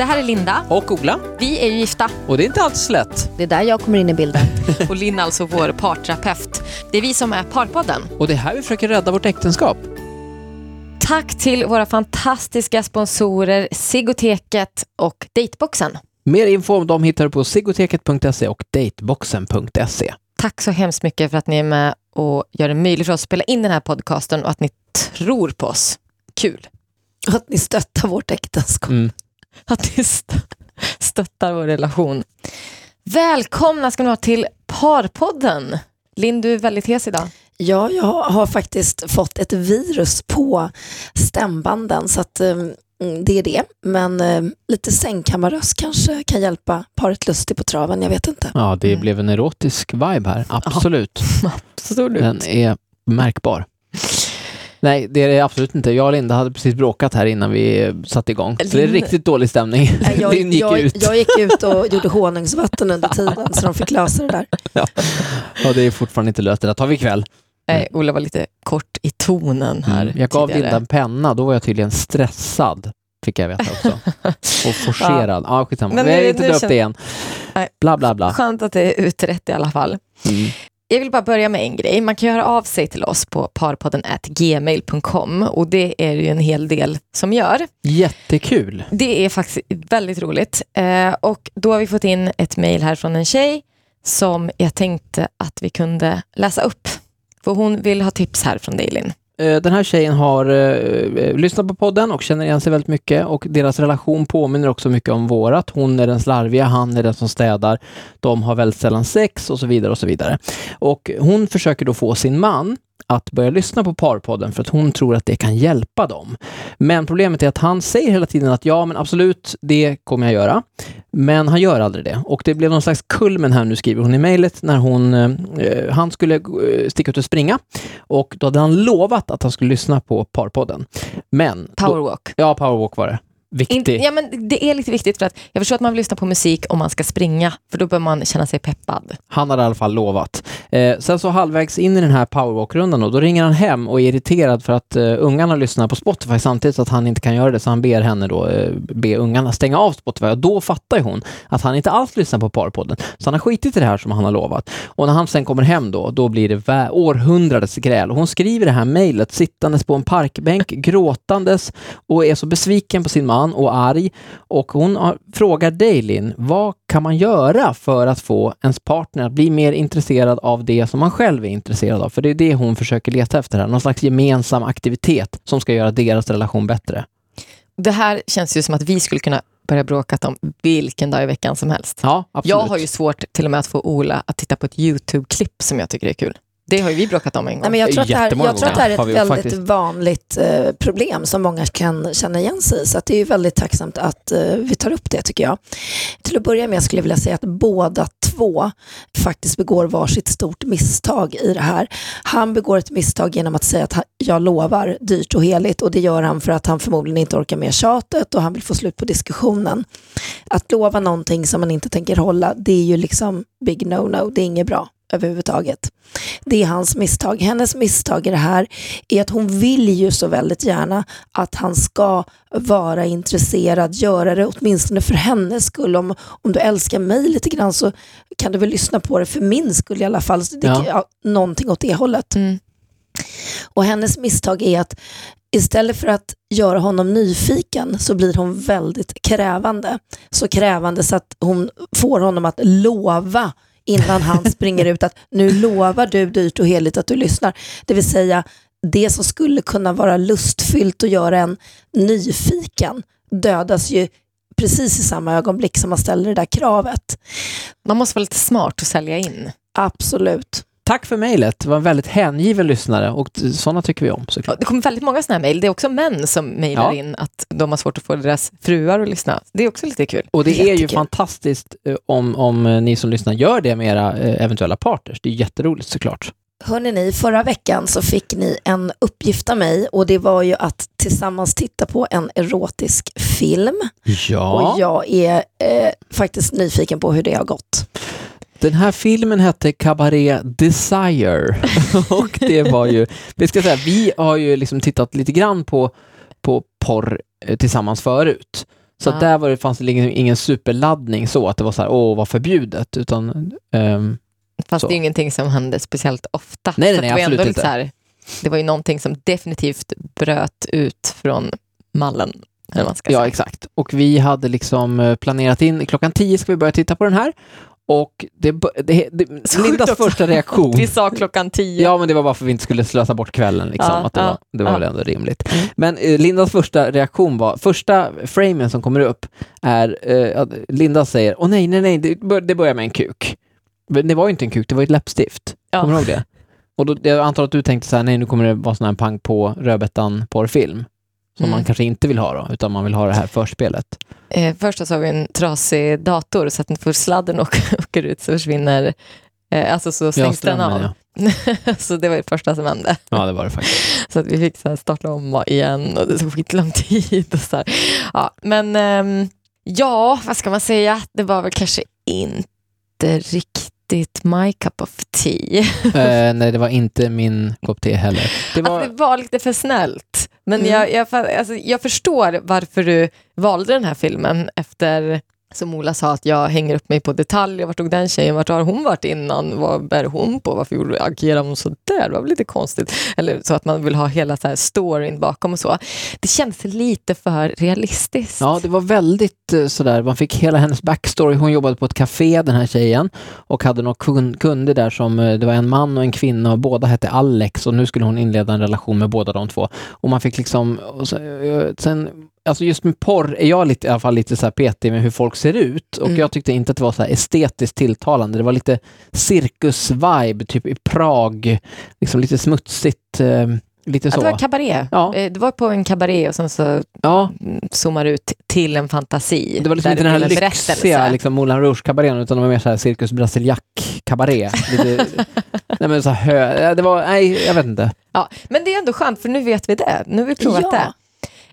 Det här är Linda. Och Ola. Vi är ju gifta. Och det är inte alls lätt. Det är där jag kommer in i bilden. Och Linn är alltså vår parterapeut. Det är vi som är Parpodden. Och det är här vi försöker rädda vårt äktenskap. Tack till våra fantastiska sponsorer Sigoteket och Dateboxen. Mer info om dem hittar du på sigoteket.se och dateboxen.se. Tack så hemskt mycket för att ni är med och gör det möjligt för oss att spela in den här podcasten och att ni tror på oss. Kul. Och att ni stöttar vårt äktenskap. Mm. Att ni st- stöttar vår relation. Välkomna ska ni vara till Parpodden. Linn, du är väldigt hes idag. Ja, jag har faktiskt fått ett virus på stämbanden så att eh, mm, det är det. Men eh, lite sängkammarröst kanske kan hjälpa paret Lustig på traven, jag vet inte. Ja, det Mm. blev en erotisk vibe här. Absolut. Absolut. Den är märkbar. Nej, det är det absolut inte. Jag och Linda hade precis bråkat här innan vi satte igång. Så det är riktigt dålig stämning. Nej, Jag, Linn gick jag, ut. jag gick ut och gjorde honungsvatten under tiden så de fick lösa det där. Ja, det är fortfarande inte löst. Det där tar vi ikväll. Nej, Ola var lite kort i tonen här Mm. Jag gav tidigare. Linda en penna, då var jag tydligen stressad. Fick jag veta också. Och forcerad. Ja, skitsamma. Men Vi har inte känner- det igen. Nej. Bla, bla, bla. Skönt att det är utrett i alla fall. Mm. Jag vill bara börja med en grej. Man kan höra av sig till oss på parpodden gmail.com och det är ju en hel del som gör. Jättekul. Det är faktiskt väldigt roligt. Eh, och då har vi fått in ett mejl här från en tjej som jag tänkte att vi kunde läsa upp. För hon vill ha tips här från dig Linn. Eh, den här tjejen har eh, eh, lyssnat på podden och känner igen sig väldigt mycket och deras relation påminner också mycket om vårat. Hon är den slarviga, han är den som städar. De har väldigt sällan sex och så vidare och så vidare. Och hon försöker då få sin man att börja lyssna på Parpodden för att hon tror att det kan hjälpa dem. Men problemet är att han säger hela tiden att ja, men absolut, det kommer jag göra. Men han gör aldrig det. Och det blev någon slags kulmen här nu, skriver hon i mejlet, när hon, eh, han skulle eh, sticka ut och springa. Och då hade han lovat att han skulle lyssna på Parpodden. Men... Då, Powerwalk. ja, Powerwalk var det. Viktig. Inte, ja, men det är lite viktigt för att jag förstår att man vill lyssna på musik om man ska springa, för då bör man känna sig peppad. Han hade i alla fall lovat. Eh, sen så halvvägs in i den här powerwalk-rundan då, då ringer han hem och är irriterad för att eh, ungarna lyssnar på Spotify samtidigt så att han inte kan göra det, så han ber henne då, eh, be ungarna stänga av Spotify och då fattar hon att han inte alls lyssnar på Parpodden. Så han har skitit i det här som han har lovat. Och när han sen kommer hem då, då blir det århundradets gräl. Och hon skriver det här mejlet sittandes på en parkbänk, gråtandes och är så besviken på sin man och arg. Och hon har, frågar dig Linn, vad kan man göra för att få ens partner att bli mer intresserad av det som man själv är intresserad av? För det är det hon försöker leta efter här, någon slags gemensam aktivitet som ska göra deras relation bättre. Det här känns ju som att vi skulle kunna börja bråka om vilken dag i veckan som helst. Ja, absolut. Jag har ju svårt till och med att få Ola att titta på ett YouTube-klipp som jag tycker är kul. Det har ju vi bråkat om en gång. Nej, men jag, tror att det här, jag tror att det här är ett väldigt faktiskt. vanligt eh, problem som många kan känna igen sig i. Så att det är ju väldigt tacksamt att eh, vi tar upp det tycker jag. Till att börja med skulle jag vilja säga att båda två faktiskt begår varsitt stort misstag i det här. Han begår ett misstag genom att säga att han, jag lovar dyrt och heligt och det gör han för att han förmodligen inte orkar med tjatet och han vill få slut på diskussionen. Att lova någonting som man inte tänker hålla, det är ju liksom big no-no, det är inget bra överhuvudtaget. Det är hans misstag. Hennes misstag i det här är att hon vill ju så väldigt gärna att han ska vara intresserad, göra det åtminstone för hennes skull. Om, om du älskar mig lite grann så kan du väl lyssna på det för min skull i alla fall. Så det, Ja. ja. någonting åt det hållet. Mm. Och hennes misstag är att istället för att göra honom nyfiken så blir hon väldigt krävande. Så krävande så att hon får honom att lova innan han springer ut att nu lovar du dyrt och heligt att du lyssnar. Det vill säga det som skulle kunna vara lustfyllt och göra en nyfiken dödas ju precis i samma ögonblick som man ställer det där kravet. Man måste vara lite smart och sälja in. Absolut. Tack för mejlet. Det var en väldigt hängiven lyssnare och sådana tycker vi om Ja, såklart. Det kommer väldigt många sådana här mejl. Det är också män som mejlar Ja. in att de har svårt att få deras fruar att lyssna. Det är också lite kul. Och det är ju Jättekul. fantastiskt eh, om, om eh, ni som lyssnar gör det med era eh, eventuella partners. Det är jätteroligt såklart. Hörrni, ni, förra veckan så fick ni en uppgift av mig och det var ju att tillsammans titta på en erotisk film. Ja. Och jag är eh, faktiskt nyfiken på hur det har gått. Den här filmen hette Cabaret Desire och det var ju, vi ska säga, vi har ju liksom tittat lite grann på, på porr eh, tillsammans förut. Så att där var det, fanns det liksom ingen superladdning så att det var så här, åh vad förbjudet, utan ehm, Fast Så. det är ju ingenting som hände speciellt ofta. Nej, nej, nej, det absolut inte. här, Det var ju någonting som definitivt bröt ut från mallen. Ja säga. exakt. Och vi hade liksom eh, planerat in, klockan 10 ska vi börja titta på den här. Och det, det, det, Lindas första reaktion Vi sa klockan tio. Ja, men det var bara för att vi inte skulle slösa bort kvällen. Liksom, Ja, att det, ja, var, det var ja. väl ändå rimligt. Men eh, Lindas första reaktion var, första framen som kommer upp är, eh, att Linda säger, åh nej, nej, nej, det, bör, det börjar med en kuk. Men det var ju inte en kuk, det var ett läppstift. Ja. Kommer du ihåg det? Och då, jag antar att du tänkte så här, nej nu kommer det vara sån här pang på rödbetan porrfilm. Som Mm. man kanske inte vill ha då, utan man vill ha det här förspelet. Eh, först så har vi en trasig dator så att när för sladden åker, åker ut så försvinner, eh, alltså så stängs den av. strömmen, så det var det första som hände. ja. ja, det var det faktiskt. Så att vi fick så starta om igen och det tog skitlång tid. Och så här. Ja, men ehm, ja, vad ska man säga? Det var väl kanske inte riktigt my cup of tea. eh, nej, det var inte min kopp te heller. Det var, Att det var lite för snällt. Men Mm. jag, jag, alltså, jag förstår varför du valde den här filmen efter som Ola sa, att jag hänger upp mig på detaljer. Vart tog den tjejen? Vart har hon varit innan? Vad bär hon på? Varför gjorde- agerar hon så där? Det var väl lite konstigt. Eller så att man vill ha hela så här storyn bakom och så. Det känns lite för realistiskt. Ja, det var väldigt eh, sådär, man fick hela hennes backstory. Hon jobbade på ett café, den här tjejen, och hade några kun- kunder där som, eh, det var en man och en kvinna och båda hette Alex och nu skulle hon inleda en relation med båda de två. Och man fick liksom, och eh, sen, sen, alltså just med porr är jag lite, i alla fall lite så här petig med hur folk ser ut och Mm. jag tyckte inte att det var så här estetiskt tilltalande. Det var lite cirkus-vibe, typ i Prag, liksom lite smutsigt, eh, lite Ja, så. det var kabaré. Ja. Eh, Det var på en kabaré och sen så Ja, zoomar ut till en fantasi. Det var liksom inte den här lyxiga liksom, Moulin Rouge-kabarén utan det var mer så här Cirkus Brasiliac-kabaré. Nej men så här hö, det var, nej jag vet inte. Ja, men det är ändå skönt för nu vet vi det. Nu har vi provat Ja. det.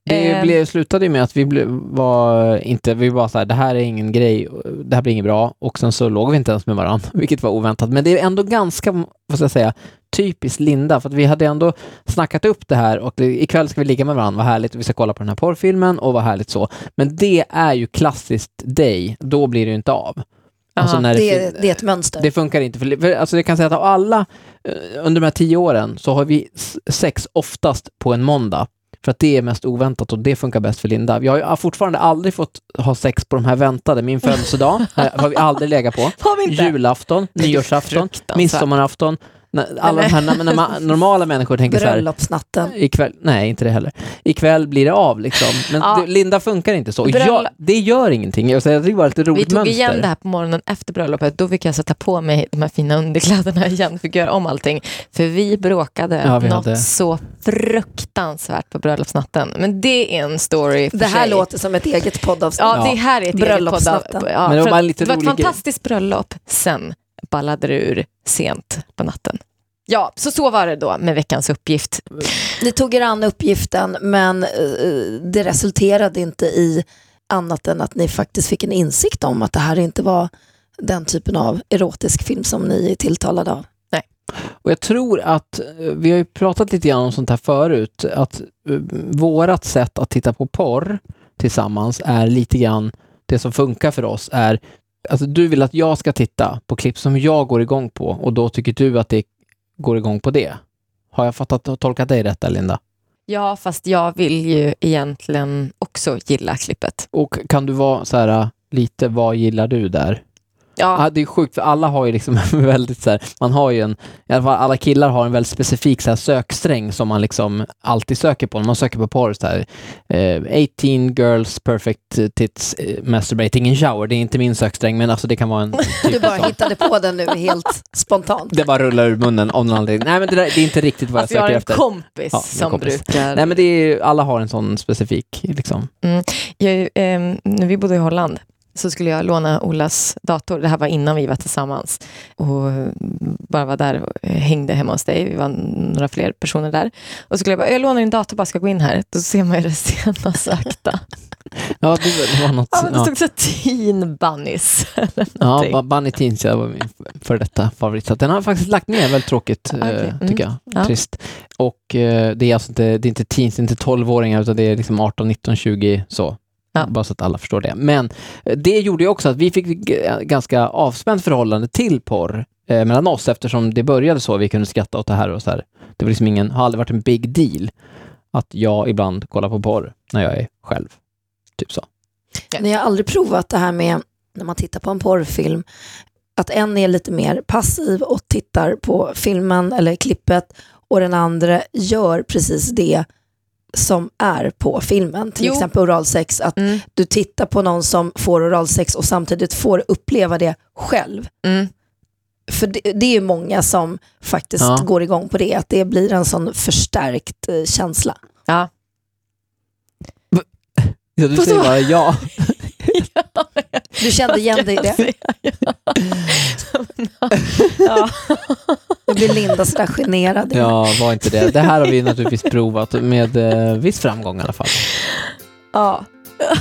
Det Ehm. blev, slutade ju med att vi blev, var inte, vi var så här, det här är ingen grej, det här blir inget bra och sen så låg vi inte ens med varandra, vilket var oväntat. Men det är ändå ganska, vad ska jag säga, typiskt Linda, för att vi hade ändå snackat upp det här och det, ikväll ska vi ligga med varandra, vad härligt, och vi ska kolla på den här porrfilmen och vad härligt så. Men det är ju klassiskt dig, då blir det ju inte av. Alltså Aha. Det, är- det är ett mönster. Det funkar inte. För, för, alltså jag kan säga att av alla eh, under de här tio åren så har vi sex oftast på en måndag. För att det är mest oväntat och det funkar bäst för Linda. Jag har fortfarande aldrig fått ha sex på de här väntade. Min födelsedag har vi aldrig legat på. Julafton, nyårsafton, midsommarafton. När Alla de här när, när man, normala människor tänker så här, Bröllopsnatten. ikväll, nej inte det heller. Ikväll blir det av liksom. Men Ja. Linda funkar inte så. Bröll- jag, det gör ingenting. Jag säger att det lite Vi roligt tog mönster. igen det här på morgonen efter bröllopet. Då fick jag sätta på mig de här fina underkläderna igen. Fick göra om allting. För vi bråkade Ja, vi något hade- så fruktansvärt på bröllopsnatten. Men det är en story för Det här sig. låter som ett eget poddavsnitt. Ja, Ja. det här är ett eget Bröllopsnatten. podd. Ja, det var bara det var ett fantastiskt bröllop. Sen ballade det ur sent på natten. Ja, så så var det då med veckans uppgift. Ni tog er an uppgiften men eh, det resulterade inte i annat än att ni faktiskt fick en insikt om att det här inte var den typen av erotisk film som ni är tilltalade av. Och jag tror att, eh, vi har ju pratat lite grann om sånt här förut, att vårat sätt att titta på porr tillsammans är lite grann, det som funkar för oss är, alltså du vill att jag ska titta på klipp som jag går igång på och då tycker du att det går igång på det. Har jag fattat och tolkat dig rätt där, Linda? Ja, fast jag vill ju egentligen också gilla klippet. Och kan du vara så här, uh, lite, vad gillar du där? Ja, Ja, det är sjukt för alla har ju liksom väldigt så här, man har ju en, i alla fall alla killar har en väldigt specifik så här söksträng som man liksom alltid söker på. När man söker på porr så här, eh, 18 girls perfect tits eh, masturbating in shower. Det är inte min söksträng men alltså det kan vara en Du typ bara sån. hittade på den nu helt spontant. Det bara rullar ur munnen av någon anledning. Nej men det, där, det är inte riktigt vad jag alltså jag har söker en efter. kompis Ja, som kompis. brukar... Nej men det är, alla har en sån specifik liksom. Jag, ehm, när vi bodde i Holland så skulle jag låna Olas dator. Det här var innan vi var tillsammans. Och bara var där och hängde hemma hos dig. Vi var några fler personer där. Och så skulle jag bara, jag lånar din dator, bara ska gå in här. Då ser man ju det sena sakta. Ja det, det var något. Ja, men det ja. stod så teen bunnies. Ja, Bunny Teens ja, var min före detta favorit. Så den har faktiskt lagt ner väldigt tråkigt, Okej, eh, mm. tycker jag. Ja. Trist. Och eh, det är alltså inte, det är inte teens, det är inte 12-åringar, utan det är liksom 18, 19, 20 så. Ja. Bara så att alla förstår det. Men eh, det gjorde ju också att vi fick g- ganska avspänt förhållande till porr eh, mellan oss eftersom det började så, vi kunde skratta åt det här och så här. Det var liksom ingen, har aldrig varit en big deal att jag ibland kollar på porr när jag är själv. Typ så. Ni har aldrig provat det här med när man tittar på en porrfilm att en är lite mer passiv och tittar på filmen eller klippet och den andra gör precis det som är på filmen. Till Jo. exempel oralsex, att Mm, du tittar på någon som får oralsex och samtidigt får uppleva det själv. mm. För det, det är ju många som faktiskt Ja. går igång på det, att det blir en sån förstärkt eh, känsla. Ja. Ja, du Vadå? säger bara ja. Du kände igen dig i det? ja. Nu blir Linda sådär generad. Ja, var inte det. Det här har vi naturligtvis provat med eh, viss framgång i alla fall. ja.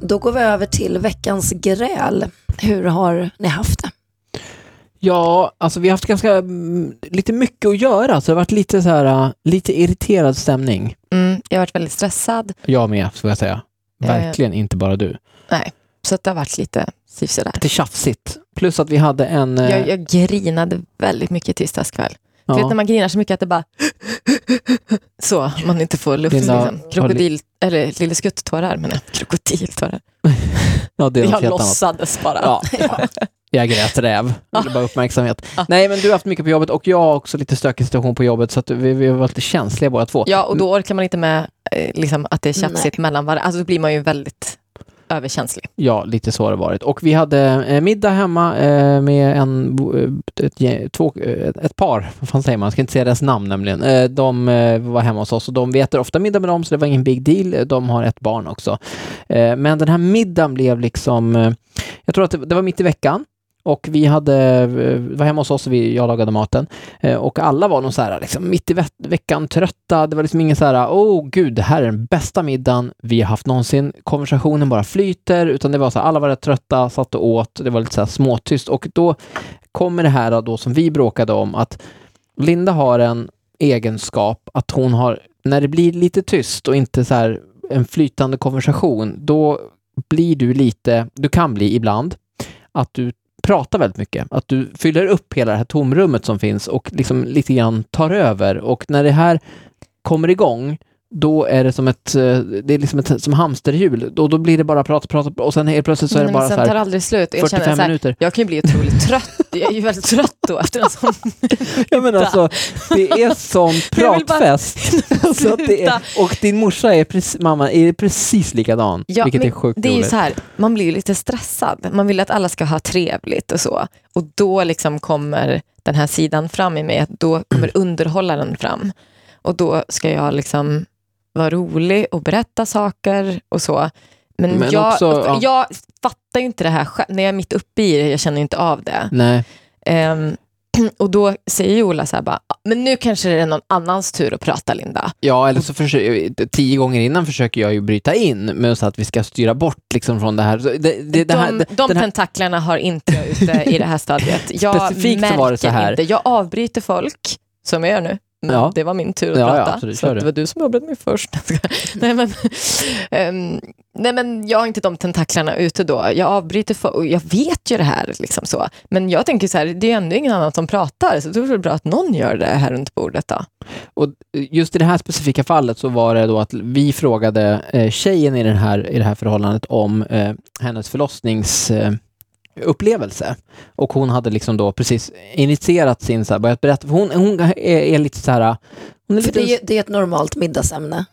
Då går vi över till veckans gräl. Hur har ni haft det? Ja, alltså vi har haft ganska mm, lite mycket att göra, så det har varit lite så här, äh, lite irriterad stämning. Mm, jag har varit väldigt stressad. Jag med, ska jag säga. Eh. Verkligen inte bara du. Så att det har varit lite sådär. Lite tjafsigt. Plus att vi hade en... eh, Jag, jag grinade väldigt mycket i tisdags kväll. ja, Du vet när man grinar så mycket att det bara... Så, man inte får luft. Linda, Liksom. Krokodil, eller lille skutttårar, men krokodiltårar. ja, det är Jag annat. låtsades bara. Ja, ja. Jag grät räv. Ville bara uppmärksamhet. Nej, men du har haft mycket på jobbet och jag har också lite stökig situation på jobbet så att vi, vi var lite känsliga båda två. Ja, och då orkar man inte med eh, liksom, att det är tjafsigt mellan varandra. Alltså då blir man ju väldigt överkänslig. Ja, lite så har det varit. Och vi hade eh, middag hemma eh, med en, eh, ett, två, eh, ett par, vad fan säger man, jag ska inte säga deras namn nämligen. Eh, de eh, var hemma hos oss och de, vi äter ofta middag med dem så det var ingen big deal. De har ett barn också. Eh, men den här middagen blev liksom, eh, jag tror att det, det var mitt i veckan. Och vi hade, eh, var hemma hos oss och vi, jag lagade maten. Eh, och alla var nog så här, liksom, mitt i ve- veckan trötta. Det var liksom ingen så här, åh gud, det här är den bästa middagen vi har haft någonsin. Konversationen bara flyter, utan det var så här, alla var rätt trötta, satt och åt. Det var lite så här småtyst. Och då kommer det här då som vi bråkade om, att Linda har en egenskap att hon har, när det blir lite tyst och inte så här en flytande konversation, då blir du lite, du kan bli ibland, att du pratar väldigt mycket. Att du fyller upp hela det här tomrummet som finns och liksom lite grann tar över. Och när det här kommer igång, då är det som ett, eh, det är liksom ett som hamsterhjul. Då, då blir det bara prata, prata och sen helt plötsligt så är det bara så tar här det aldrig slut. Jag, känner 45 så här, minuter. jag kan ju bli otroligt trött. Jag är ju väldigt trött då efter en sån Ja men alltså, det är sån pratfest. så det är, och din morsa är precis, mamma, är precis likadan. Ja, vilket är sjukt Det är ju roligt. så här, man blir ju lite stressad. Man vill att alla ska ha trevligt och så. Och då liksom kommer den här sidan fram i mig, att då kommer underhållaren fram. Och då ska jag liksom vara rolig och berätta saker och så. Men, Men jag, också, ja. jag fattar ju inte det här själv. När jag är mitt uppe i det, jag känner inte av det. Nej, Ehm, och då säger ju Ola så här bara, "Ah, men nu kanske det är någon annans tur att prata Linda. ja eller så försöker, tio gånger innan försöker jag ju bryta in med så att vi ska styra bort liksom från det här. Det, det, det här de de här, tentaklerna har inte jag ute i det här stadiet. Jag Specifikt så var det så märker här. Inte. Jag avbryter folk, som jag gör nu. Men Ja. det var min tur att Ja, ja, prata. absolut. så det var du som avbröt mig först. nej, men, ehm, nej men jag har inte de tentaklarna ute då. Jag avbryter för, och jag vet ju det här. Liksom så. Men jag tänker så här, det är ändå ingen annan som pratar. Så det är väl bra att någon gör det här runt bordet då. Och just i det här specifika fallet så var det då att vi frågade eh, tjejen i, den här, i det här förhållandet om eh, hennes förlossningsupplevelse. Eh, upplevelse. och hon hade liksom då precis initierat sin, så här, börjat berätta, för hon, hon är, är lite så här, hon är För lite, det är, det är ett normalt middagsämne.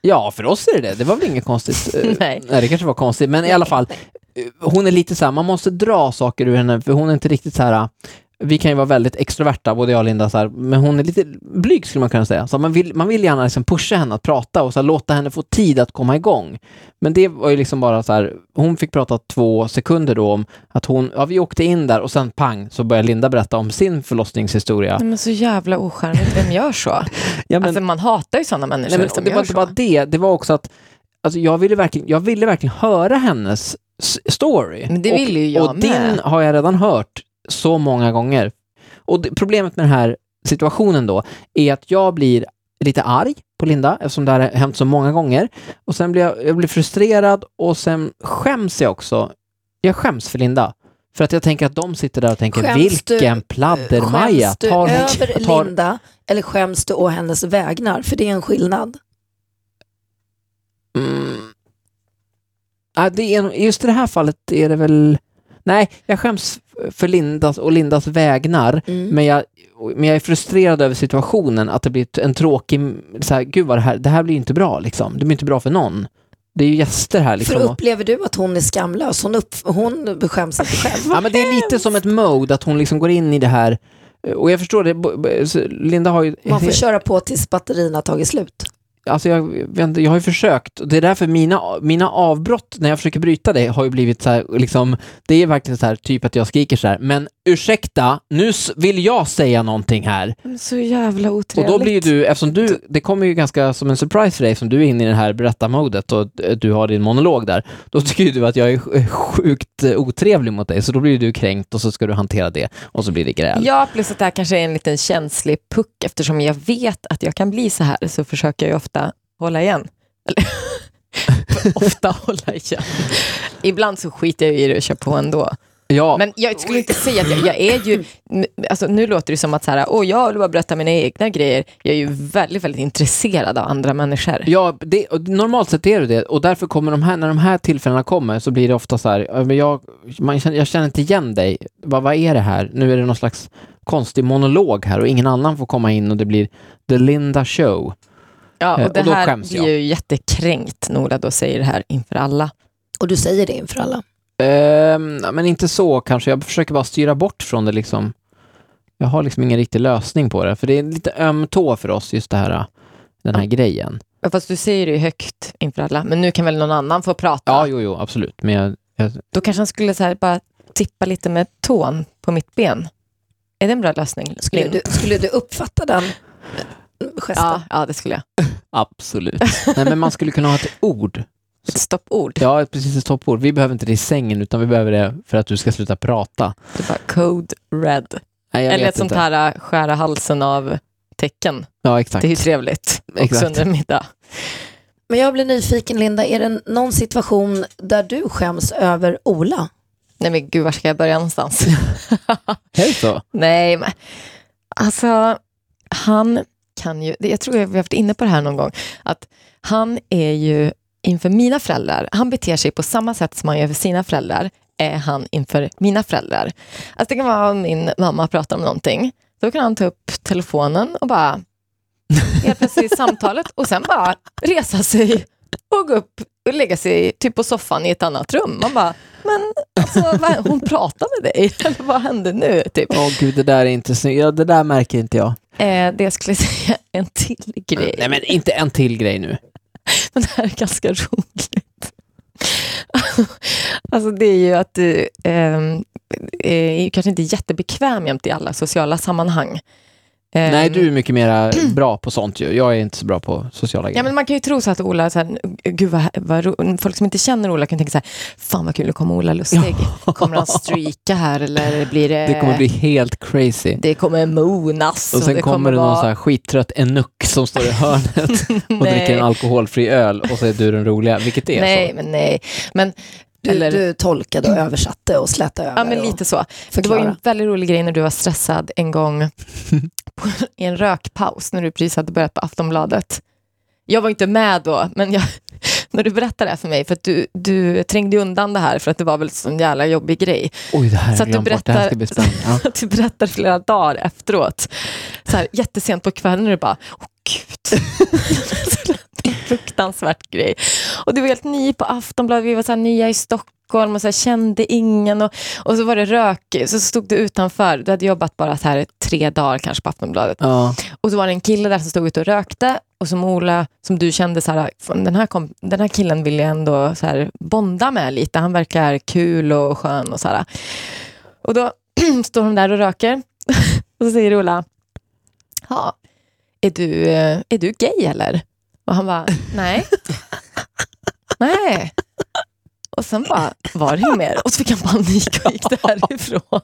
ja för oss är det det, det var väl inget konstigt. Eh, Nej. Nej, det kanske var konstigt, men i alla fall, eh, hon är lite så här, man måste dra saker ur henne, för hon är inte riktigt så här, vi kan ju vara väldigt extroverta, både jag och Linda, så här, men hon är lite blyg skulle man kunna säga. Så man, vill, man vill gärna liksom pusha henne att prata och så här, låta henne få tid att komma igång. Men det var ju liksom bara så här, hon fick prata två sekunder då om att hon, ja vi åkte in där och sen pang så började Linda berätta om sin förlossningshistoria. Nej, men så jävla ocharmigt, vem gör så? Ja, men, alltså, man hatar ju sådana människor nej, men, som det var inte bara det, det var också att alltså, jag, ville verkligen, jag ville verkligen höra hennes story. Men det och, vill ju jag Och din med. har jag redan hört så många gånger. Och det, problemet med den här situationen då är att jag blir lite arg på Linda eftersom det här har hänt så många gånger. Och sen blir jag, jag blir frustrerad och sen skäms jag också. Jag skäms för Linda. För att jag tänker att de sitter där och tänker Skäms vilken pladder-Maja. Skäms du tar- över tar- Linda eller skäms du å hennes vägnar? För det är en skillnad. Mm. Ja, det är, nog- just i det här fallet är det väl... Nej, jag skäms för Lindas och Lindas vägnar, Mm. men, jag, men jag är frustrerad över situationen, att det blir en tråkig... Så här, Gud vad det här, det här blir inte bra liksom. Det blir inte bra för någon. Det är ju gäster här liksom. För upplever du att hon är skamlös? Hon, upp, hon skäms inte själv. Ja, men det är lite som ett mode, att hon liksom går in i det här. Och jag förstår det, Linda har ju... Man får köra på tills batterierna tagit slut. Alltså jag, jag har ju försökt, och det är därför mina, mina avbrott när jag försöker bryta det har ju blivit så här, liksom, det är verkligen så här, typ att jag skriker så här, men ursäkta, nu vill jag säga någonting här. Så jävla Och otrevligt. då blir ju du, eftersom du, det kommer ju ganska som en surprise för dig, som du är inne i det här berättarmodet och eh, du har din monolog där, då tycker ju du att jag är sj- sjukt eh, otrevlig mot dig, så då blir ju du kränkt och så ska du hantera det och så blir det gräl. Ja, plus att det här kanske är en liten känslig puck. Eftersom jag vet att jag kan bli så här så försöker jag ofta hålla igen. Ofta hålla igen. Ibland så skiter jag i det och kör på ändå. Ja, Men jag skulle inte säga att jag, jag är ju, alltså nu låter det som att så här, åh, jag vill bara berätta mina egna grejer. Jag är ju väldigt, väldigt intresserad av andra människor. Ja, det, och normalt sett är det det och därför kommer de här, när de här tillfällena kommer så blir det ofta så här, "Ja, men jag, man, känner- jag känner inte igen dig, vad, vad är det här? Nu är det någon slags konstig monolog här och ingen annan får komma in och det blir The Linda Show. Ja, Eh, och det och då här skäms blir jag. ju jättekränkt, Nora då säger det här inför alla. Och du säger det inför alla. Ehm, men inte så kanske, jag försöker bara styra bort från det liksom. Jag har liksom ingen riktig lösning på det, för det är lite öm tå för oss just det här, den här grejen. Ja, Fast du säger det ju högt inför alla, men nu kan väl någon annan få prata? Ja, jo, jo, absolut, men jag, jag, Då kanske han skulle så här bara tippa lite med tån på mitt ben. Är det en bra lösning? Skulle du, skulle du uppfatta den gesten? Ja, ja, det skulle jag. absolut. nej, men man skulle kunna ha ett ord Ett stoppord. Ja, precis ett toppord. Vi behöver inte det i sängen, utan vi behöver det för att du ska sluta prata. Det är bara code red. Nej, Eller ett sånt inte. här äh, skära halsen av tecken. Ja, exakt. Det är ju trevligt. Också under middag. Men jag blir nyfiken Linda, är det någon situation där du skäms över Ola? Nej men gud, var ska jag börja någonstans? Är det så? Nej, men alltså han kan ju, jag tror vi har varit inne på det här någon gång, att han är ju inför mina föräldrar, han beter sig på samma sätt som han gör för sina föräldrar, är han inför mina föräldrar. Alltså det kan vara om min mamma pratar om någonting, då kan han ta upp telefonen och bara helt plötsligt samtalet och sen bara resa sig och gå upp och lägga sig typ på soffan i ett annat rum. Man bara, men alltså, vad, hon pratar med dig, eller vad hände nu? Typ. Åh gud, det där är inte snyggt. Ja, det där märker inte jag. Eh, det jag skulle säga en till grej. Nej, men inte en till grej nu. Men det här är ganska roligt. alltså det är ju att du eh, är kanske inte jättebekväm jämt i alla sociala sammanhang. Ehm, Nej, du är mycket mer bra på sånt ju. Jag är inte så bra på sociala grejer. Ja, men man kan ju tro så att Ola, så här, gud vad, vad folk som inte känner Ola kan tänka så här, fan vad kul, nu kommer Ola Lustig. Kommer han streaka här eller blir det... Det kommer bli helt crazy. Det kommer monas. Och sen kommer det någon vara- så här skittrött enuck som står i hörnet och dricker en alkoholfri öl och så är du den roliga, vilket är Nej, så. men nej. Men, Du, eller, du tolkade och översatte och slätade över. ja, men lite så. Det var ju en väldigt rolig grej när du var stressad en gång i en rökpaus när du precis hade börjat på Aftonbladet. Jag var inte med då, men jag, när du berättade det här för mig, för att du, du trängde undan det här för att det var väl så en jävla jobbig grej. Oj, det här Så att du glömt bort. Det här ska berättar- bli. Ja. Att du berättar flera dagar efteråt. Så här, jättesent på kvällen och du bara, åh gud. Fruktansvärt grej. Och du var helt ny på Aftonbladet, vi var så här nya i Stockholm och så här, kände ingen. Och, och så var det rök, så stod du utanför, du hade jobbat bara så här tre dagar kanske på Aftonbladet. Ja. Och så var det en kille där som stod ute och rökte och som Ola, som du kände så här, "Fan, den här, kom, den här killen vill jag ändå så här bonda med lite, han verkar kul och skön och så här. Och då står de där och röker och så säger Ola, ja, är du, eh, är du gay eller? Och han bara, nej. nej. Och sen bara, var det inget mer? Och så fick han panik och gick därifrån.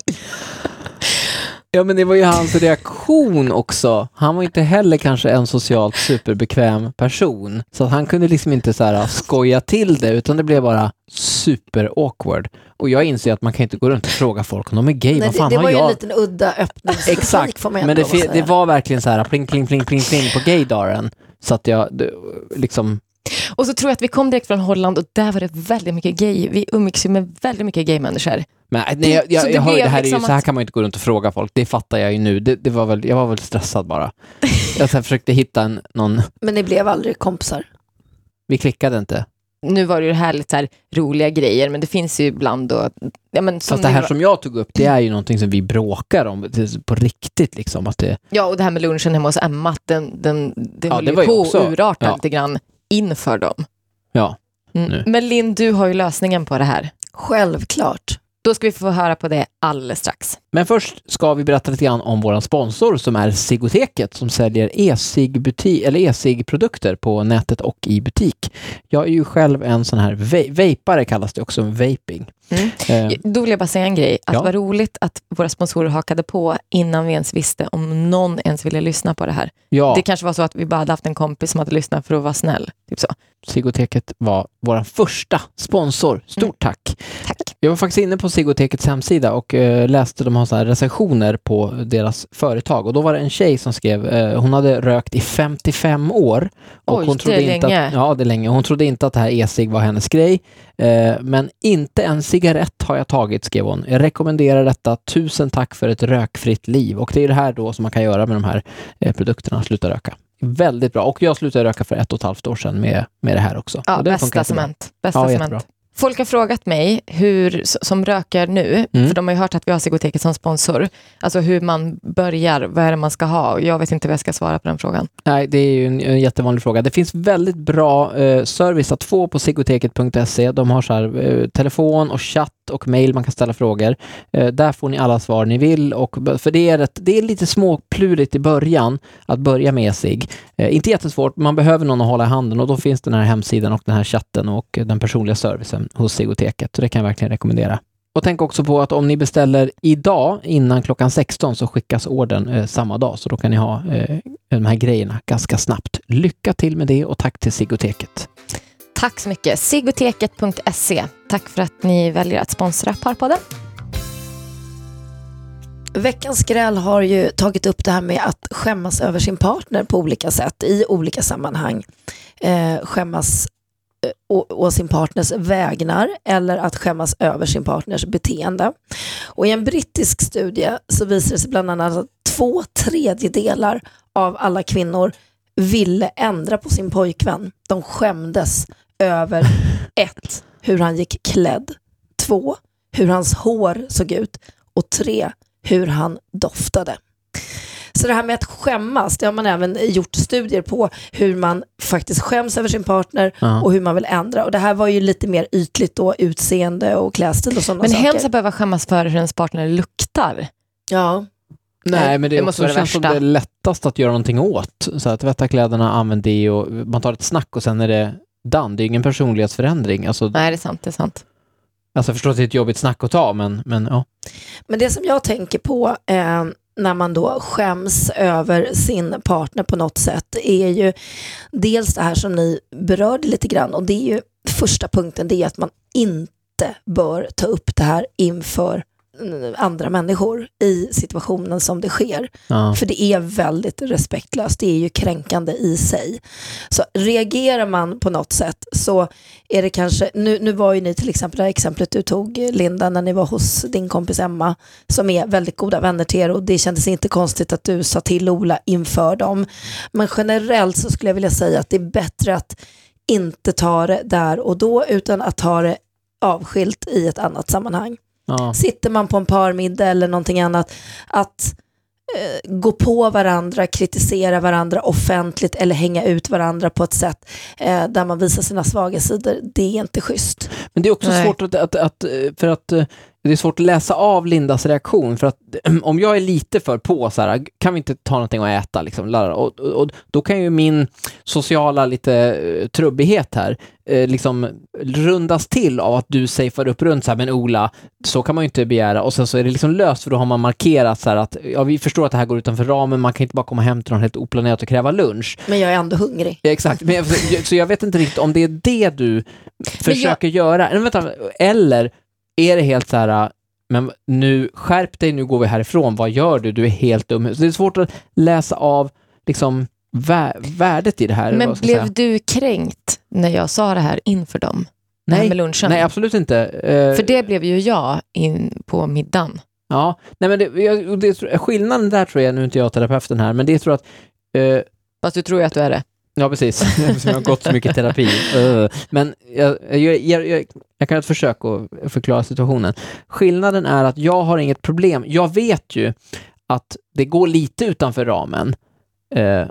ja, men det var ju hans reaktion också. Han var inte heller kanske en socialt superbekväm person. Så att han kunde liksom inte så här skoja till det, utan det blev bara super awkward. Och jag inser att man kan inte gå runt och fråga folk om de är gay. Nej, Vad det, fan det har var ju jag? en liten udda öppningsreplik Exakt, men det, det var verkligen så här pling, pling, pling, pling, pling på gaydaren. Så att jag det, liksom, Och så tror jag att vi kom direkt från Holland och där var det väldigt mycket gay. Vi umgicks ju med väldigt mycket gaymänniskor. men nej, jag, Så jag, det jag hör, blev det här är ju, liksom så här kan man ju inte gå runt och fråga folk, det fattar jag ju nu. Det, det var väl, jag var väl stressad bara. Jag så försökte hitta en, någon, Men ni blev aldrig kompisar. vi klickade inte. Nu var det ju det här lite så här roliga grejer, men det finns ju ibland då... Ja, men som Fast det här var- som jag tog upp, det är ju någonting som vi bråkar om på riktigt liksom. Att det, ja, och det här med lunchen hemma hos Emma, den, den, det Ja, håller det ju var ju på också- urarta ja. lite grann inför dem. ja. Mm. Nu. Men Linn, du har ju lösningen på det här. Självklart. Då ska vi få höra på det alldeles strax. Men först ska vi berätta lite grann om vår sponsor som är Sigoteket som säljer e-cig-produkter på nätet och i butik. Jag är ju själv en sån här vapare kallas det också, vaping. Mm. Eh, Då vill jag bara säga en grej, att Ja. var roligt att våra sponsorer hakade på innan vi ens visste om någon ens ville lyssna på det här. ja, Det kanske var så att vi bara hade haft en kompis som hade lyssnat för att vara snäll. Typ så. Sigoteket var vår första sponsor. Stort Mm. tack! Tack. Jag var faktiskt inne på Sigotekets hemsida och eh, läste de har så recensioner på deras företag och då var det en tjej som skrev, eh, hon hade rökt i 55 år. Och Oj, hon det trodde är inte länge. Att, ja, det är länge. Hon trodde inte att det här e-cig var hennes grej. Eh, men inte en cigarett har jag tagit, skrev hon. Jag rekommenderar detta. Tusen tack för ett rökfritt liv. Och det är det här då som man kan göra med de här eh, produkterna, sluta röka. Väldigt bra. Och jag slutade röka för ett och ett halvt år sedan med, med det här också. Ja, bästa cement. Bästa Ja, cement. jättebra. Folk har frågat mig, hur, som röker nu, Mm. för de har ju hört att vi har Sigoteket som sponsor, alltså hur man börjar, vad är det man ska ha? Jag vet inte vad jag ska svara på den frågan. Nej, det är ju en, en jättevanlig fråga. Det finns väldigt bra eh, service att få på sigoteket.se. De har så här, eh, telefon och chatt och mail man kan ställa frågor. Eh, där får ni alla svar ni vill. Och, för det är, ett, det är lite småplurigt i början att börja med sig. Eh, inte jättesvårt, man behöver någon att hålla i handen och då finns den här hemsidan och den här chatten och den personliga servicen hos Sigoteket. Så det kan jag verkligen rekommendera. Och tänk också på att om ni beställer idag innan klockan 16 så skickas orden eh, samma dag. Så då kan ni ha eh, de här grejerna ganska snabbt. Lycka till med det och tack till Sigoteket. Tack så mycket. Sigoteket.se. Tack för att ni väljer att sponsra Parpodden. Veckans skräll har ju tagit upp det här med att skämmas över sin partner på olika sätt i olika sammanhang. Eh, skämmas å, å sin partners vägnar eller att skämmas över sin partners beteende. Och I en brittisk studie så visade det sig bland annat att två tredjedelar av alla kvinnor ville ändra på sin pojkvän. De skämdes över ett, hur han gick klädd, två, hur hans hår såg ut och tre, hur han doftade. Så det här med att skämmas, det har man även gjort studier på hur man faktiskt skäms över sin partner Ja. och hur man vill ändra. Och det här var ju lite mer ytligt då, utseende och klädstil och sådana Men saker. hemskt att behöva skämmas för hur ens partner luktar. Ja, Nej, men det, är det måste också, vara det känns som det är lättast att göra någonting åt. Så att tvätta kläderna, använd det och man tar ett snack och sen är det done. Det är ingen personlighetsförändring. Alltså, Nej, det är sant. Det är sant. alltså jag förstår att det är ett jobbigt snack att ta, men, men ja. Men det som jag tänker på eh, när man då skäms över sin partner på något sätt är ju dels det här som ni berörde lite grann och det är ju första punkten det är att man inte bör ta upp det här inför andra människor i situationen som det sker. ja. För det är väldigt respektlöst, det är ju kränkande i sig. Så reagerar man på något sätt så är det kanske, nu, nu var ju ni till exempel det här exemplet du tog Linda när ni var hos din kompis Emma som är väldigt goda vänner till er och det kändes inte konstigt att du sa till Ola inför dem. Men generellt så skulle jag vilja säga att det är bättre att inte ta det där och då utan att ta det avskilt i ett annat sammanhang Ja. sitter man på en parmiddag eller någonting annat, att eh, gå på varandra, kritisera varandra offentligt eller hänga ut varandra på ett sätt eh, där man visar sina svaga sidor, det är inte schysst. Men det är också Nej. svårt att, att, att, eh, för att eh, det är svårt att läsa av Lindas reaktion för att om jag är lite för på så här, kan vi inte ta någonting att äta liksom, och, och, och då kan ju min sociala lite eh, trubbighet här eh, liksom rundas till av att du safear upp runt så här, men Ola, så kan man ju inte begära och sen så är det liksom löst för då har man markerat så här att ja, vi förstår att det här går utanför ramen, man kan inte bara komma hem till någon helt oplanerat och kräva lunch. Men jag är ändå hungrig. Exakt, men jag, så jag vet inte riktigt om det är det du försöker göra. Eller, vänta, eller är det helt så här, men nu skärp dig, nu går vi härifrån, vad gör du? Du är helt dum. Så det är svårt att läsa av liksom vä- värdet i det här. Men blev säga. du kränkt när jag sa det här inför dem? Nej, med lunchen? nej, absolut inte. Eh, För det blev ju jag in på middagen. Ja, nej men det, jag, det, skillnaden där tror jag, nu är inte jag terapeuten här, men det tror jag att eh, Fast du tror ju att du är det. Ja, precis. Eftersom jag har gått så mycket terapi. Uh. Men jag, jag, jag, jag, jag kan göra ett försök att förklara situationen. Skillnaden är att jag har inget problem. Jag vet ju att det går lite utanför ramen eh,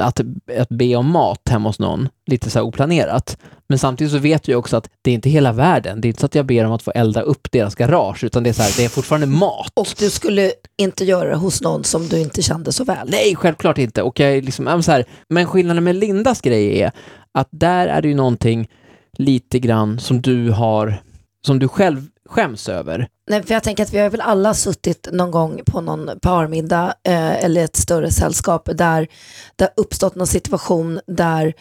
att, att be om mat hemma hos någon, lite så här oplanerat. Men samtidigt så vet jag också att det är inte hela världen. Det är inte så att jag ber om att få elda upp deras garage, utan det är så här, det är fortfarande mat. Och du skulle inte göra det hos någon som du inte kände så väl. Nej, självklart inte. Och jag är liksom, så här, men skillnaden med Lindas grej är att där är det ju någonting lite grann som du har, som du själv skäms över. Nej, för jag tänker att vi har väl alla suttit någon gång på någon parmiddag eh, eller ett större sällskap där det har uppstått någon situation där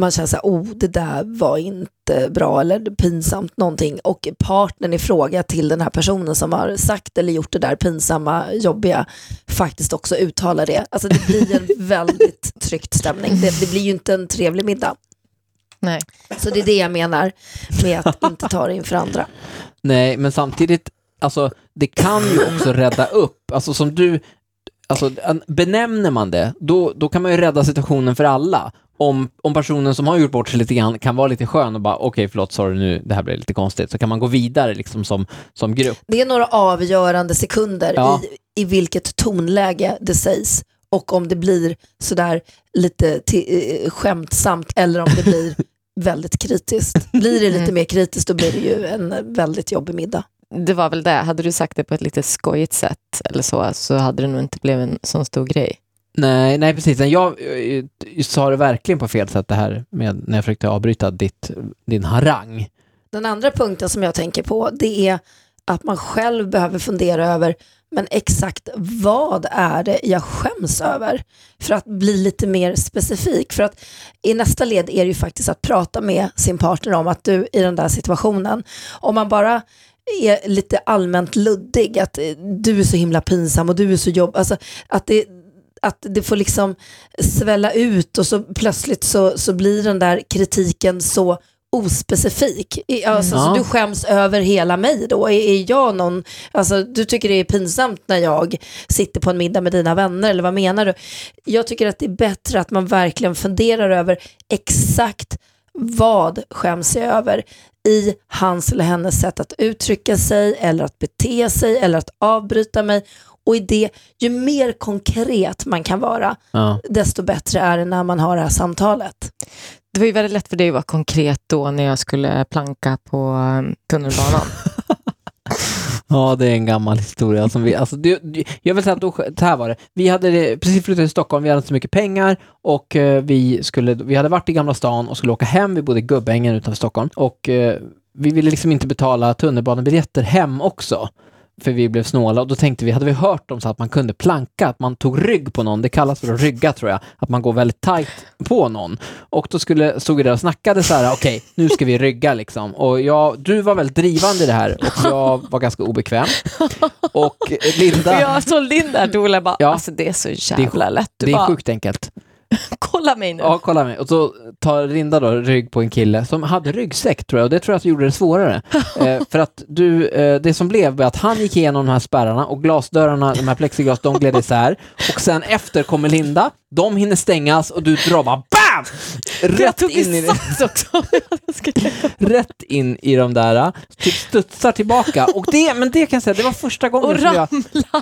man känner så här, oh det där var inte bra eller pinsamt någonting och partnern i fråga till den här personen som har sagt eller gjort det där pinsamma, jobbiga faktiskt också uttalar det. Alltså det blir en väldigt tryckt stämning. Det, det blir ju inte en trevlig middag. Nej. Så det är det jag menar med att inte ta det inför andra. Nej, men samtidigt, alltså det kan ju också rädda upp, alltså som du, alltså benämner man det, då, då kan man ju rädda situationen för alla. Om, om personen som har gjort bort sig lite grann kan vara lite skön och bara okej förlåt, sorry nu, det här blev lite konstigt, så kan man gå vidare liksom som, som grupp. Det är några avgörande sekunder Ja. i, i vilket tonläge det sägs och om det blir sådär lite eh, skämtsamt eller om det blir väldigt kritiskt. Blir det lite Mm. mer kritiskt då blir det ju en väldigt jobbig middag. Det var väl det. Hade du sagt det på ett lite skojigt sätt eller så, så hade det nog inte blivit en sån stor grej. Nej, nej precis. Jag eh, sa det verkligen på fel sätt det här med när jag försökte avbryta ditt, din harang. Den andra punkten som jag tänker på det är att man själv behöver fundera över men exakt vad är det jag skäms över? För att bli lite mer specifik. För att i nästa led är det ju faktiskt att prata med sin partner om att du i den där situationen, om man bara är lite allmänt luddig, att du är så himla pinsam och du är så jobbig, alltså att det att det får liksom svälla ut och så plötsligt så, så blir den där kritiken så ospecifik. I- Alltså, Mm. så du skäms över hela mig då? Är, är jag någon, alltså, du tycker det är pinsamt när jag sitter på en middag med dina vänner eller vad menar du? Jag tycker att det är bättre att man verkligen funderar över exakt vad skäms jag över i hans eller hennes sätt att uttrycka sig eller att bete sig eller att avbryta mig. Och i det, ju mer konkret man kan vara, Ja. desto bättre är det när man har det här samtalet. Det var ju väldigt lätt för dig att vara konkret då när jag skulle planka på um, tunnelbanan. Ja, det är en gammal historia. Som vi, alltså, det, det- jag vill säga att då, så här var det. Vi hade precis flyttat till Stockholm, vi hade inte så mycket pengar och eh, vi, skulle, vi hade varit i Gamla stan och skulle åka hem. Vi bodde i Gubbängen utanför Stockholm och eh, vi ville liksom inte betala tunnelbanebiljetter hem också. För vi blev snåla och då tänkte vi, hade vi hört om så att man kunde planka, att man tog rygg på någon, det kallas för att rygga tror jag, att man går väldigt tajt på någon. Och då skulle, stod vi där och snackade så här, okej, nu ska vi rygga liksom. Och jag, du var väldigt drivande i det här och jag var ganska obekväm. Och Linda, Jag det här till Ola bara, Ja. alltså det är så jävla lätt. Du det är bara, sjukt enkelt. kolla mig nu. Ja, kolla mig. Och så tar Linda då rygg på en kille som hade ryggsäck tror jag, och det tror jag att gjorde det svårare. eh, för att du, eh, det som blev var att han gick igenom de här spärrarna och glasdörrarna, de här plexiglas, de gled isär. Och sen efter kommer Linda, de hinner stängas och du drar bara BAM! Rätt tog in, i, rätt in i de där, typ studsar tillbaka. Och det, men det kan jag säga, det var första gången som jag,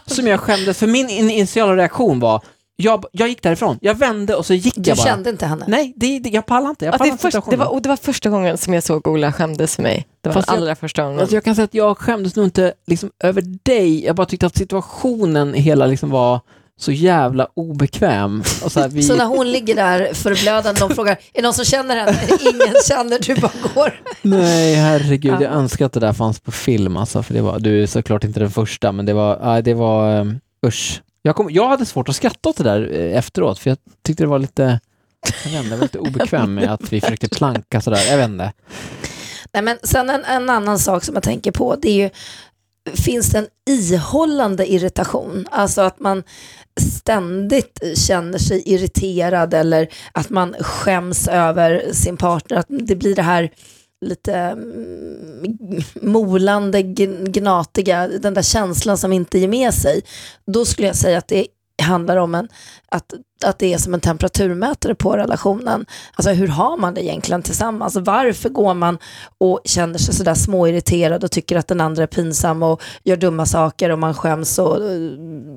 som jag skämdes, för min initiala reaktion var, jag, jag gick därifrån, jag vände och så gick Du jag bara. kände inte henne? Nej, det, det, jag pallar inte. Jag Att det, inte först, det, var, och det var första gången som jag såg Ola skämdes för mig. Det var Fast den jag- allra första gången. Alltså jag kan säga att jag skämdes nog inte liksom över dig. Jag bara tyckte att situationen hela liksom var så jävla obekväm. Och så här, vi... Så när hon ligger där förblödande, de frågar, är det någon som känner henne? Ingen känner, du bara går. Nej, herregud. Ja. Jag önskar att det där fanns på film alltså, för det var, du är såklart inte den första, men det var, nej, det var, um, usch. Jag, kom, jag hade svårt att skratta åt det där eh, efteråt, för jag tyckte det var lite, jag vet inte, jag var lite obekväm med att vi försökte planka sådär, jag vet inte. Nej, men sen en, en annan sak som jag tänker på, det är ju, finns det en ihållande irritation? Alltså att man ständigt känner sig irriterad eller att man skäms över sin partner, att det blir det här lite mm, molande, gnatiga, den där känslan som inte ger med sig. Då skulle jag säga att det handlar om en, att, att det är som en temperaturmätare på relationen. Alltså hur har man det egentligen tillsammans? Varför går man och känner sig sådär småirriterad och tycker att den andra är pinsam och gör dumma saker och man skäms och eh,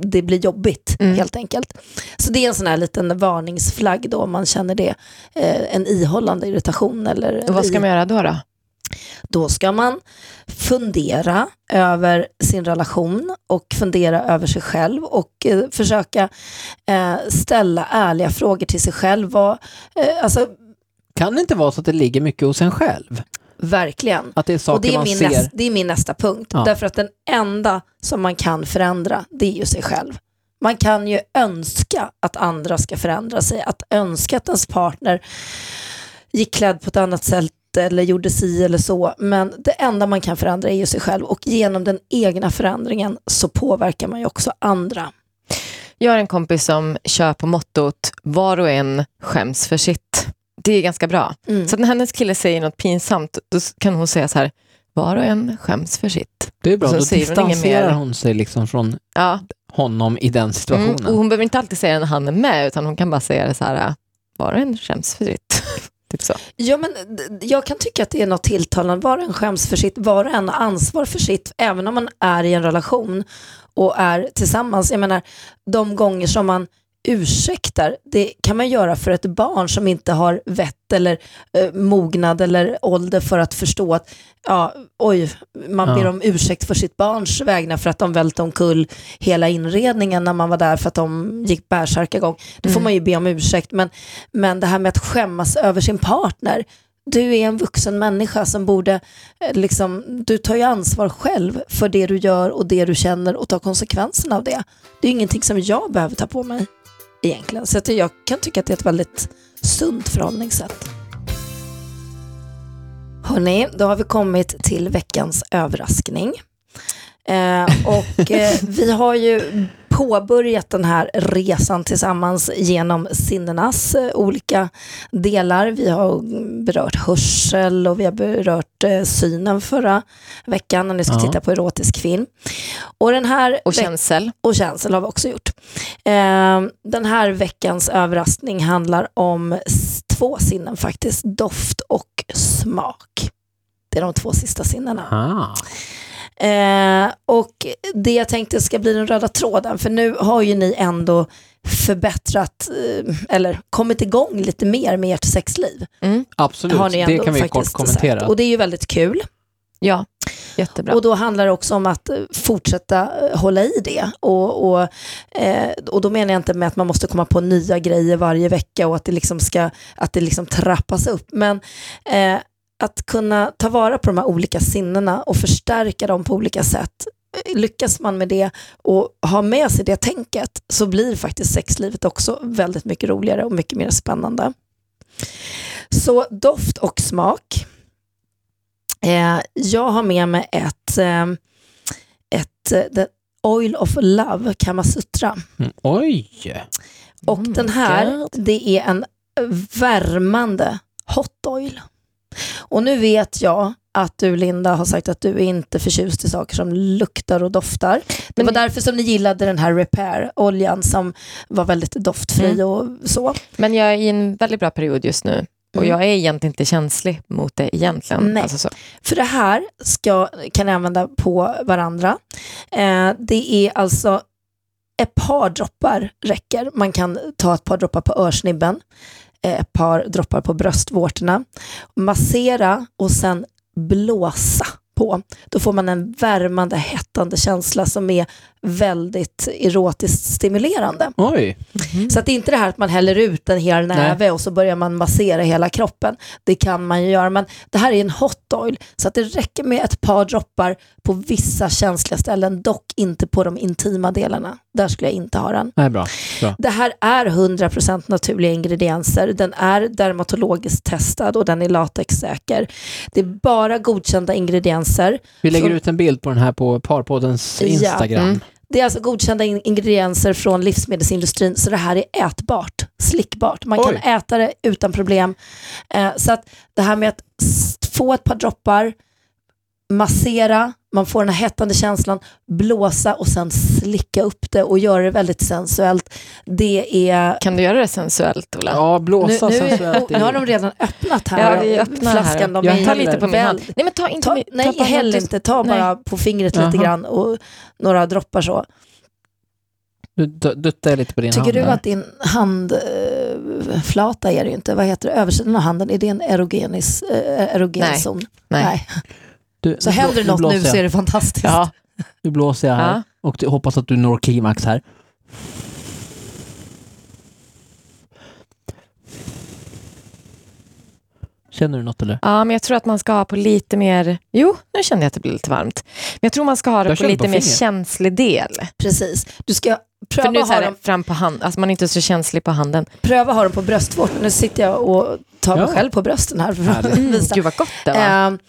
det blir jobbigt Mm. helt enkelt. Så det är en sån här liten varningsflagg då om man känner det. Eh, en ihållande irritation eller och vad ska man göra då? då? Då ska man fundera över sin relation och fundera över sig själv och eh, försöka eh, ställa ärliga frågor till sig själv. Vad, eh, alltså, Kan det inte vara så att det ligger mycket hos en själv? verkligen. Att det är Och saker det är, man min ser? nästa, det är min nästa punkt. Ja. Därför att den enda som man kan förändra, det är ju sig själv. Man kan ju önska att andra ska förändra sig, att önska att ens partner gick klädd på ett annat sätt eller gjorde si eller så. Men det enda man kan förändra är ju sig själv och genom den egna förändringen så påverkar man ju också andra. Jag har en kompis som kör på mottot var och en skäms för sitt. Det är ganska bra. Mm. Så när hennes kille säger något pinsamt, då kan hon säga så här, var och en skäms för sitt. Det är bra, Så då hon distanserar mer. hon sig liksom från Ja, honom i den situationen. mm. och hon behöver inte alltid säga det när han är med, utan hon kan bara säga det så här, var och en skäms för sitt. typ så. Ja, men jag kan tycka att det är något tilltalande. Var och en skäms för sitt, var och en har ansvar för sitt, även om man är i en relation och är tillsammans. Jag menar, de gånger som man ursäktar, det kan man göra för ett barn som inte har vett eller eh, mognad eller ålder för att förstå att, ja, oj, man Ja. ber om ursäkt för sitt barns vägnar för att de välte omkull hela inredningen när man var där för att de gick bärsärkagång. Då får Mm. man ju be om ursäkt, men, men det här med att skämmas över sin partner, du är en vuxen människa som borde, eh, liksom, du tar ju ansvar själv för det du gör och det du känner och tar konsekvenserna av det. Det är ingenting som jag behöver ta på mig egentligen. Så att jag kan tycka att det är ett väldigt sunt förhållningssätt. Hörni, då har vi kommit till veckans överraskning. Eh, och eh, vi har ju påbörjat den här resan tillsammans genom sinnenas eh, olika delar. Vi har berört hörsel och vi har berört eh, synen förra veckan när ni ska Ja. titta på erotisk film. Och den här Och känsel. och känsel har vi också gjort. Eh, den här veckans överraskning handlar om två sinnen faktiskt, doft och smak. Det är de två sista sinnena. Ah. Eh, och det jag tänkte ska bli den röda tråden, för nu har ju ni ändå förbättrat, eh, eller kommit igång lite mer med ert sexliv. Mm. Absolut, Har ni det ändå kan vi kort faktiskt kommentera. sagt. Och det är ju väldigt kul. Ja. Jättebra. Och då handlar det också om att eh, fortsätta hålla i det. Och, och, eh, och då menar jag inte med att man måste komma på nya grejer varje vecka och att det liksom ska att det liksom trappas upp. Men eh, att kunna ta vara på de här olika sinnena och förstärka dem på olika sätt. Lyckas man med det och ha med sig det tänket så blir faktiskt sexlivet också väldigt mycket roligare och mycket mer spännande. Så doft och smak. Eh, jag har med mig ett, eh, ett eh, The Oil of Love Kamasutra. Mm. Oj! Och Mm, den här, God. det är en värmande hot oil. Och nu vet jag att du Linda har sagt att du är inte förtjust i saker som luktar och doftar. Det var därför som ni gillade den här Repair-oljan som var väldigt doftfri Mm. och så. Men jag är i en väldigt bra period just nu. Och Mm. jag är egentligen inte känslig mot det egentligen. Nej. Alltså så. För det här ska, kan ni använda på varandra. Eh, det är alltså ett par droppar räcker. Man kan ta ett par droppar på örsnibben, ett par droppar på bröstvårtorna, massera och sen blåsa på. Då får man en värmande, hettande känsla som är väldigt erotiskt stimulerande. Oj! Så att det är inte det här att man häller ut en hel näve och så börjar man massera hela kroppen. Det kan man ju göra, men det här är en hot oil. Så att det räcker med ett par droppar på vissa känsliga ställen, dock inte på de intima delarna. Där skulle jag inte ha den. Nej, bra. bra. Det här är 100% naturliga ingredienser. Den är dermatologiskt testad och den är latexsäker. Det är bara godkända ingredienser. Vi lägger Från- ut en bild på den här på Parpoddens Ja. Instagram. Mm. Det är alltså godkända in- ingredienser från livsmedelsindustrin, så det här är ätbart, slickbart. Man kan Oj. äta det utan problem. Eh, så att det här med att få ett par droppar, massera, man får den här hettande känslan, blåsa och sen slicka upp det och göra det väldigt sensuellt. Det är... Kan du göra det sensuellt, Ola? Ja, Nu, blåsa nu, sensuellt. nu har de redan öppnat här. Ja, vi är öppna Flaskan, här. de Jag är Ta häller lite på min hand. Nej, men ta inte Ta, min, nej, ta häll inte. Ta bara på fingret lite Jaha. grann och några droppar så. Du duttar lite på din Tycker hand. du här. att din handflata är det ju inte, vad heter det, översidan av handen, är det en erogenis, äh, erogen Nej. zon? Nej. Du, Så nu händer det något nu så är det fantastiskt. Ja. Nu blåser jag här Ja. och hoppas att du når klimax här. Känner du något eller? ja, men jag tror att man ska ha på lite mer... Jo, nu kände jag att det blev lite varmt. Men jag tror man ska ha det Jag på känner lite på mer känslig del. Precis. Du ska För pröva nu så ha, här dem, fram på hand, alltså man är inte så känslig på handen. pröva ha dem på bröstvårtan. Nu sitter jag och tar mig Ja. själv på brösten här för att Härligt. visa. Gud vad gott det var. Ehm,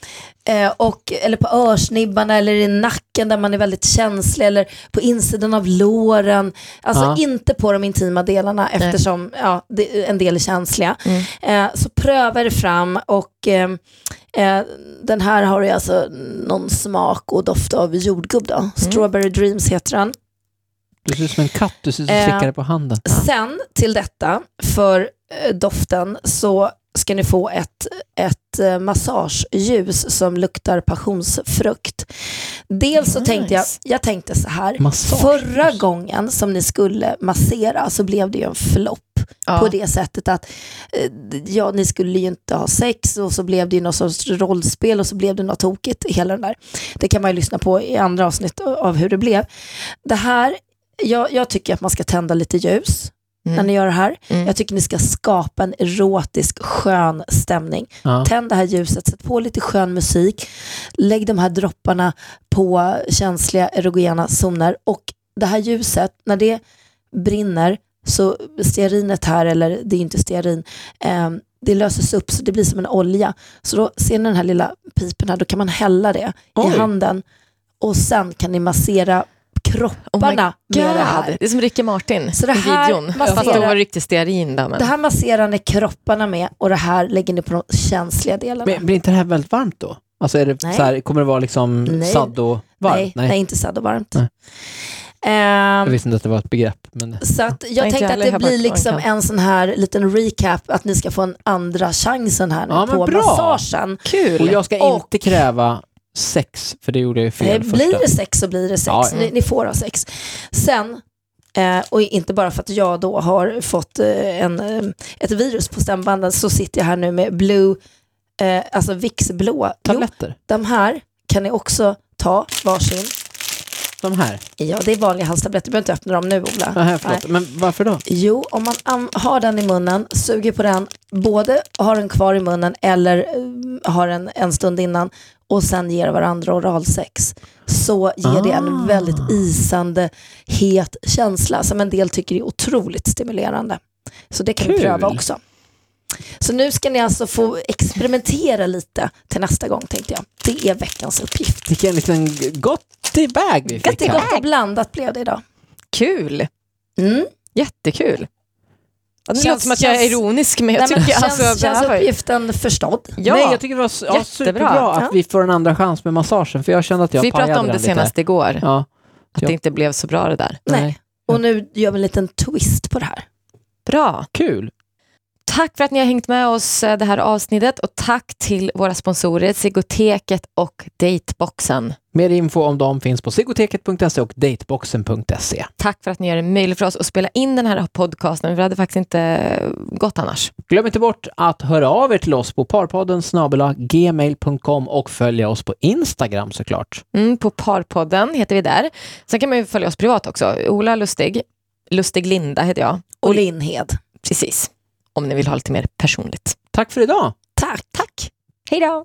eh, och, eller på örsnibbarna eller i nacken där man är väldigt känslig eller på insidan av låren. Alltså Ja. inte på de intima delarna eftersom ja, det, en del är känsliga. Mm. Eh, så pröva det fram och ehm, eh, den här har ju alltså någon smak och doft av jordgubb då. Strawberry Dreams heter den. Du ser ut som en katt, du ser ut som Eh, slickare på handen. Sen till detta, för eh, doften, så ska ni få ett, ett eh, massageljus som luktar passionsfrukt. Dels så Nice. tänkte jag, jag tänkte så här, Massageljus. förra gången som ni skulle massera så blev det ju en flopp Ja. på det sättet att eh, ja, ni skulle ju inte ha sex och så blev det ju något sorts rollspel och så blev det något tokigt, hela den där. Det kan man ju lyssna på i andra avsnitt av hur det blev. Det här, jag, jag tycker att man ska tända lite ljus när Mm. ni gör det här. Mm. Jag tycker ni ska skapa en erotisk, skön stämning. Ja. Tänd det här ljuset, sätt på lite skön musik, lägg de här dropparna på känsliga erogena zoner och det här ljuset, när det brinner så stearinet här, eller det är inte stearin, eh, det löses upp så det blir som en olja. Så då ser ni den här lilla pipen här, då kan man hälla det Oj. i handen och sen kan ni massera Oh kropparna med det här. Det är som Ricky Martin Så det i här videon. Fast masserar- de var riktigt stearin där. Men... Det här masserar ni kropparna med och det här lägger ni på de känsliga delarna. Men blir inte det här väldigt varmt då? Alltså är det Nej. så här, kommer det vara liksom Nej. saddo-varmt? nej, nej. inte sadd och varmt. Nej. Ehm, Jag visste inte att det var ett begrepp. Men... så att Nej, jag inte tänkte att det Jag blir liksom jag en sån här liten recap, att ni ska få en andra chansen här nu Ja, på bra. massagen. Kul. Och jag ska Och- inte kräva sex, för det gjorde jag fel Eh, första. blir det sex så blir det sex. Ja, Ni, ni får ha sex. Sen, eh, och inte bara för att jag då har fått eh, en, eh, ett virus på stämbanden så sitter jag här nu med blue, eh, alltså Vicks blå. Jo, Tabletter? de här kan ni också ta varsin. De här. Ja, det är vanliga halstabletter. Du behöver inte öppna dem nu, Ola. Här förlåt. Men varför då? Jo, om man har den i munnen, suger på den, både har den kvar i munnen eller eh, har den en stund innan och sen ger varandra oralsex, så ger det en Ah. väldigt isande, het känsla som en del tycker är otroligt stimulerande. Så det kan vi Kul. pröva också. Så nu ska ni alltså få experimentera lite till nästa gång tänkte jag. Det är veckans uppgift. Vilken liten gott i bag vi fick här. gott och blandat blev det idag. Kul, Mm. jättekul. Ja, det Känns- låter som att jag är känns- ironisk men jag Nej, men tycker känns, alltså, det här känns var ju- uppgiften förstådd? Ja, Nej, jag tycker det var ja, superbra att vi får en andra chans med massagen, för jag kände att jag vi pratade om det senast lite. igår, Ja, att Ja. det inte blev så bra det där. Nej. Och nu gör vi en liten twist på det här. Bra. kul. Tack för att ni har hängt med oss eh, det här avsnittet och tack till våra sponsorer Sigoteket och Dateboxen. Mer info om dem finns på sigoteket.se och dateboxen.se. Tack för att ni gör det möjligt för oss att spela in den här podcasten, det hade faktiskt inte gått annars. Glöm inte bort att höra av er till oss på parpodden snabel-a gmail.com och följa oss på Instagram såklart. Mm, på Parpodden heter vi där. Sen kan man ju följa oss privat också. Ola Lustig, Lustig Linda heter jag. Och Lindhed. Precis, om ni vill ha lite mer personligt. Tack för idag! Tack. Tack! Hej då!